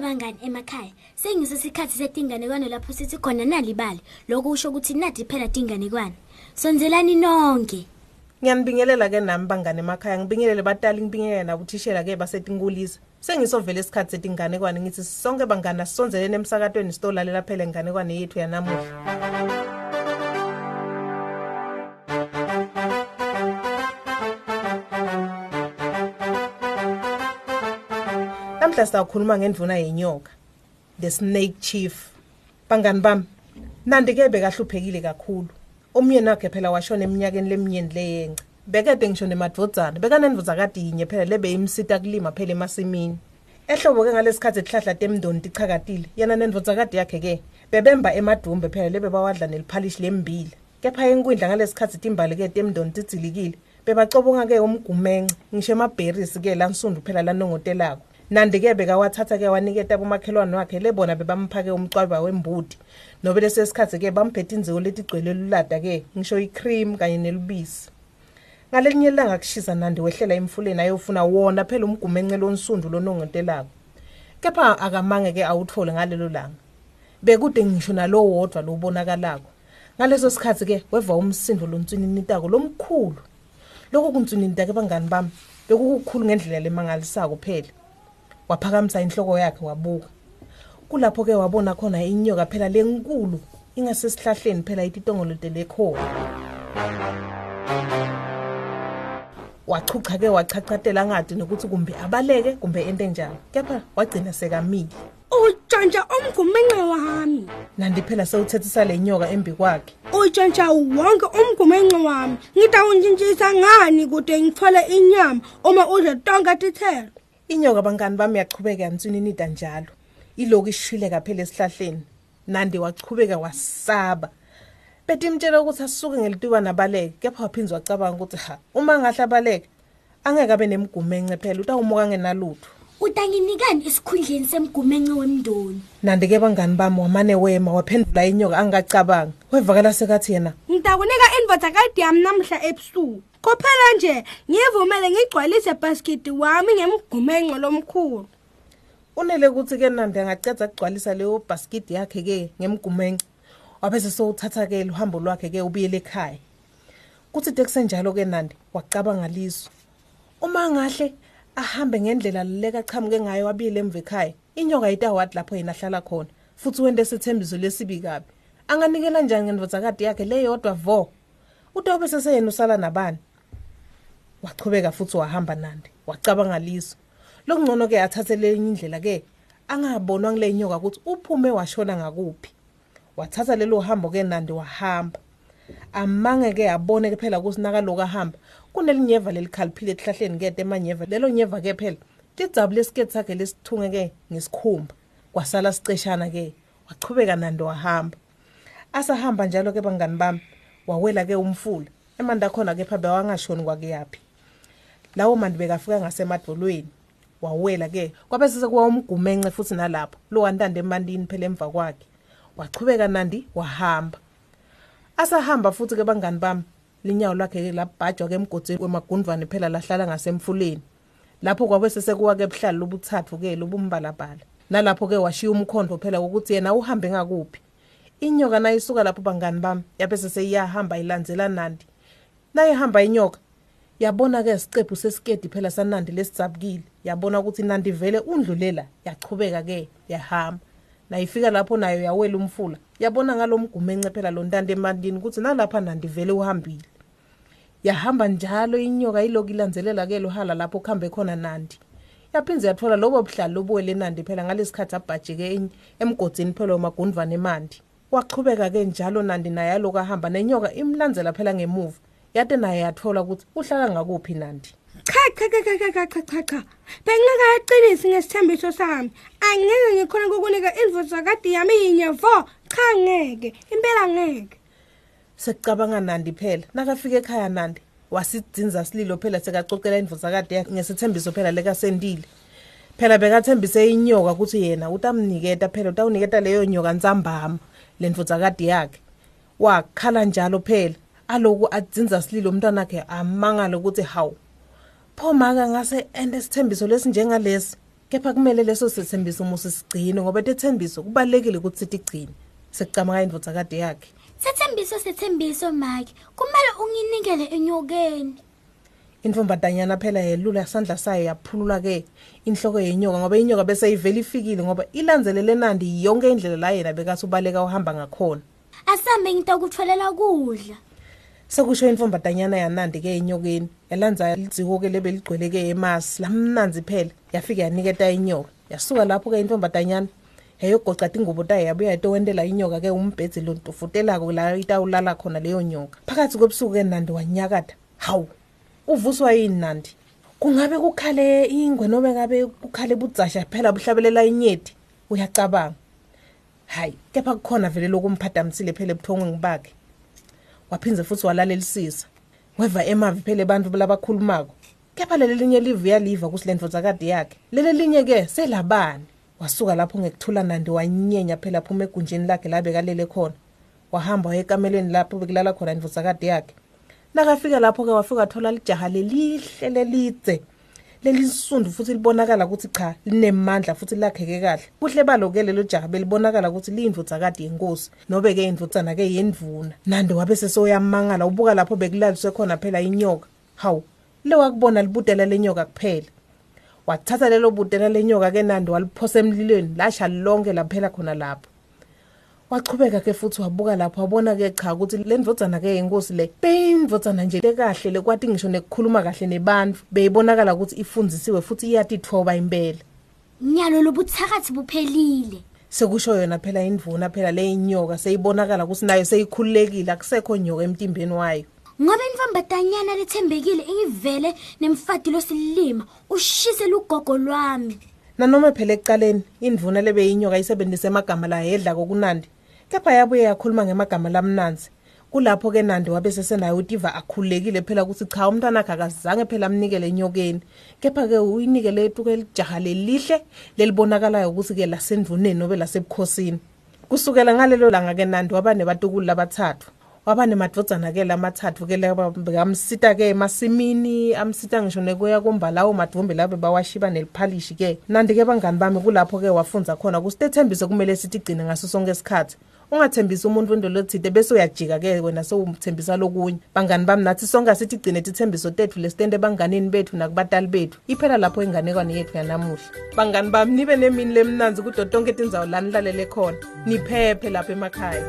bangani emakhaya. Sengisesikhathi setinganekwane lapho sithi khona nalibali. Lokho kusho ukuthi nathi phela tinganekwane. Sonzelani nonke. Ngiyanibingelela ke nami bangane emakhaya. Ngibingelele batali ngibingelele nabuthishela ke basetinkulisa. Sengisovela isikhathi setinganekwane ngithi sonke bangani asisonzeleni emsakatweni sitolalela phela inganekwane yethu yanamuhla. Namhla sizakhuluma ngendvuna yenyoka, the snake chief. Bangani bami, nandi ke bekahluphekile kakhulu. Umyeni wakhe phela washona eminyakeni leminyeni leyenca. Bekade ngisho nemadvodzana, bekanendvodzakade yinye phela lebeyimsita kulima phela emasimini. Ehlobo ke ngalesikhathi ihlahla temndoni tichakatile, yena nendvodzakade yakhe ke bebemba emadumbe phela lebe bawadla neliphalishi lembila. Kepha enkwindla ngalesikhathi timbali ke temndoni tidzilikile. Bebacobonga ke umgumence, ngisho emabherisi ke lansundu phela lanongotelako. Nandi-ke bekawathatha-ke waniketa abomakhelwane wakhe lebona bebamphake umcwaba wembudi. Nobe lesi sikhathi-ke bambhethe inziko letigcwele lulada-ke ngisho i-cream kanye nelubisi. Ngalelinye ilanga kushisa nandi wehlela emfuleni ayofuna wona phela umgumence lonsundu lonongotelako kepha akamange-ke awuthole ngalelo langa. Bekude ngisho nalowo wodwa lowubonakalako ngaleso sikhathi-ke weva umsindo lontswininitako lomkhulu lokhu kuntswininita-ke bangani bami bekukukhulu ngendlela lemangalisako phela. Waphakamisa inhloko yakhe wabuka. Kulapho ke wabona khona inyoka phela lenkulu ingasesihlahleni phela ititongolotele khona wachucha ke wachachatela ngadi nokuthi kumbe abaleke kumbe ento enjalo kepha wagcina sekamile. Utshontsha umgumenxe wami. Nandi phela sewuthethisa le nyoka embi kwakhe. Utshontsha wonke umgumenxe wami. Ngitawuntshintshisa ngani kude ngithole inyama uma udle tonke tithelo? Inyoka bangani bami yachubeka yanswininida njalo. Iloku ishwileka phela esihlahleni. Nandi wachubeka wasaba. Betimtshela ukuthi asisuke ngelituba nabaleke kepha waphinzi wacabanga ukuthi ha uma ngahle abaleke angeke abe nemgumence phela utawumuka ngenalutho. Utanginikani esikhundleni semgumence wemndoni? Nandi-ke bangani bami wamane wema waphendula inyoka angakacabangi wevakala sekathi yena ngitakunika indvodzakadi yami namhla ebusuku. Kophela nje ngivumele ngigcwalise ibhaskidi wami ngemgumenxe lomkhulu. Unele ukuthi-ke nandi angaceda kugcwalisa leyo bhaskidi yakhe-ke ngemgumence wabese sowuthatha-ke luhambo lwakhe-ke ubuyele ekhaya. Kuthi de kusenjalo-ke nandi wacabanga liso uma ngahle ahambe ngendlela leleka chamuke ngayo wabiyele emva ekhaya inyoka yitawati lapho yena ahlala khona futhi wente sethembiso lesibi kabi. Anganikela njani ngendvodzakadi yakhe leyodwa vo? Utawube seseyena usala nabani? wachubeka futhi wahamba nandi wacabanga lizo lokungcono ke athathe lenye indlela ke angabonwa ngile nyoka ukuthi uphume washona ngakuphi. Wathatha lelo hambo ke nandi wahamba. Amange ke abone ke phela kusinaka lokahamba kunelinyeva lelikhaliphile ehlahleni ke temanyeva lelo nyeva ke phela tidzabu lesiketi sakhe lesithunge ke ngesikhumba kwasala siceshana ke wachubeka nandi wahamba. Asahamba njalo ke bangani bami wawela ke umfula emandakhona ke phabe wangashoni kwakuyaphi. Lawo mandi bekafika ngasemadolweni. Wawela-ke kwabe sesekuwa umgumence futhi nalapho. Lo wantanda emandini phela emva kwakhe. Wachubeka nandi wahamba. Asahamba futhi-ke bangani bami linyawo lwakhe-ke labhajwa-ke emgodini wemagundwane phela lahlala ngasemfuleni. Lapho kwabe sesekuwa-ke buhlali lobuthathu-ke lobumbalabala. Nalapho-ke washiya umkhondo phela wokuthi yena uhambe ngakuphi. Inyoka nayisuka lapho bangani bami yabe seseyiyahamba ilandzela nandi. Nayihamba inyoka yabona-ke sicephu sesikedi phela sanandi lesidzabukile yabona ukuthi nandi vele undlulela yachubeka-ke yahamba. Nayifika lapho nayo yawela umfula. Yabona ngalo mgumence phela lo ntanda emandini ukuthi nalapha nandi vele uhambile. Yahamba njalo inyoka iloku ilandzelela-ke lohala lapho kuhambe khona nandi. Yaphindze yathola lobo buhlali lobuwele nandi phela ngalesikhathi abhajike emgodini phela womagundvane emandi. Wachubeka-ke njalo nandi naye aloku ahamba nenyoka imlandzela phela ngemuva. Yade naye yathola ukuthi uhlala ngakuphi nandi cha cha cha cha cha cha cha cha. Cha bengingakaqinisi ngesithembiso sami. Angeke ngikhona kokunika indvodzakadi yami yinye vo. Cha ngeke. Impela ngeke. Sekucabanga nandi phela. Nakafika ekhaya nandi wasidzinza sililo phela sekacocela indvuzakade yakhe ngesithembiso phela lekasendile. Phela bekathembise inyoka ukuthi yena utamniketa phela utawuniketa leyo nyoka ntsambama le ndvudzakade yakhe. Wakhala njalo phela. Aloku adzinza sililo umntwanakhe amangala ukuthi hawu pho maka ngase ende isithembiso lesinjengalesi kepha kumele leso sithembiso umusi sigcine ngoba tethembiso kubalekile ukuthi sitigcine sekucama indvodzakade yakhe. Sethembiso sethembiso maki. Kumele unginikele enyokeni. Intfombatanyana phela yelula isandla sayo yaphulula ke inhloko yenyoka ngoba inyoka bese ivela ifikile ngoba ilandzelele nandi yonke indlela la yena bekase ubaleka uhamba ngakhona. Asambe ngitokutholela kudla. Sekusho intfombatanyana yanandi ke enyokeni. Yalandza lidziko ke lebeligcwele ke emasi. Lamnanzi phela yafika yaniketa inyoka. Yasuka lapho ke intfombatanyana yayogoca tingubo tayo yabuya yatowentela inyoka ke umbhedzi lo ntufutelako la itawulala khona leyo nyoka. Phakathi kwebusuku ke nandi wanyakata hawu uvuswa yini nandi? Kungabe kukhale ingwe noma ngabe kukhale budzasha phela buhlabelela inyeti? Uyacabanga. Hayi kepha kukhona vele lokumphadamisile phela ebuthongweni bakhe. Waphindze futhi walalela weva emavi phela abantu labakhulumako. Kepha leli linye livu yaliva kusilendvodzakade yakhe. Leli linye ke selabani? Wasuka lapho ngekuthula nandi wanyenya phela phuma egunjini lakhe la bekalele khona. Wahamba waya ekamelweni lapho bekulala khona indvodzakade yakhe. Nakafika lapho-ke wafika wathola lijaha lelihle lelidze. Lelisundu futhi libonakala ukuthi cha linemandla futhi lakheke kahle. Kuhle balo-ke lelo jaha belibonakala ukuthi liyindvodzakade yenkosi nobe-ke indvodzana-ke yendvuna. Nandi wabe sesoyamangala ubuka lapho bekulaliswe khona phela inyoka. Hawu lewakubona libudela lenyoka kuphela. Wathatha lelo butela lenyoka-ke nandi waliphosa emlilweni lasha lonke laphela khona lapho. Wachubeka ke futhi wabuka lapho wabona ke cha ukuthi le ndvodzana ke yenkosi le beyindvodzana nje lekahle lekwati ngisho nekukhuluma kahle nebantfu beyibonakala ukuthi ifundzisiwe futhi iyatithoba impela. Nyalo lobuthakathi buphelile. Sekusho yona phela indvuna phela le inyoka seyibonakala ukuthi nayo seyikhululekile akusekho nyoka emtimbeni wayo. Ngoba imfambatanyana lethembekile ingivele nemfadi losilima ushise lugogo lwami. Nanoma phela ekuqaleni indvuna lebeyinyoka isebenzise amagama la yedla kokunandi. Kepha yabuye yakhuluma ngemagama lamnanzi. Kulapho-ke nandi wabe sesenayo utiva akhululekile phela ukuthi cha umntwana akhe akazange phela amnikele enyokeni. Kepha-ke uyinikele etuke lijaha lelihle lelibonakalayo ukuthi-ke lasendvuneni nobe lasebukhosini. Kusukela ngalelo langa-ke nandi waba nebatukulu labathathu. Waba nemadvodzana-ke lamathathu-ke bekamsita-ke emasimini amsita ngisho nekuya kumbalawo madvumbe labe bawashiba neliphalishi-ke. Nandi-ke bangani bami kulapho-ke wafunza khona ukuthi tethembiso kumele sitigcine ngaso sonke isikhathi. Ungathembisi umuntu wendolo ethide bese uyajika-ke wena sewumthembisa lokunye. Bangani bami nathi sonke asitigcine tithembiso tethu lesitende banganini bethu nakubatali bethu. Iphela lapho inganekwane yethu yanamuhla. Bangani bami nibe nemini lemnanzi kudo tonke tindzawo lani lalele khona. Niphephe lapho emakhaya.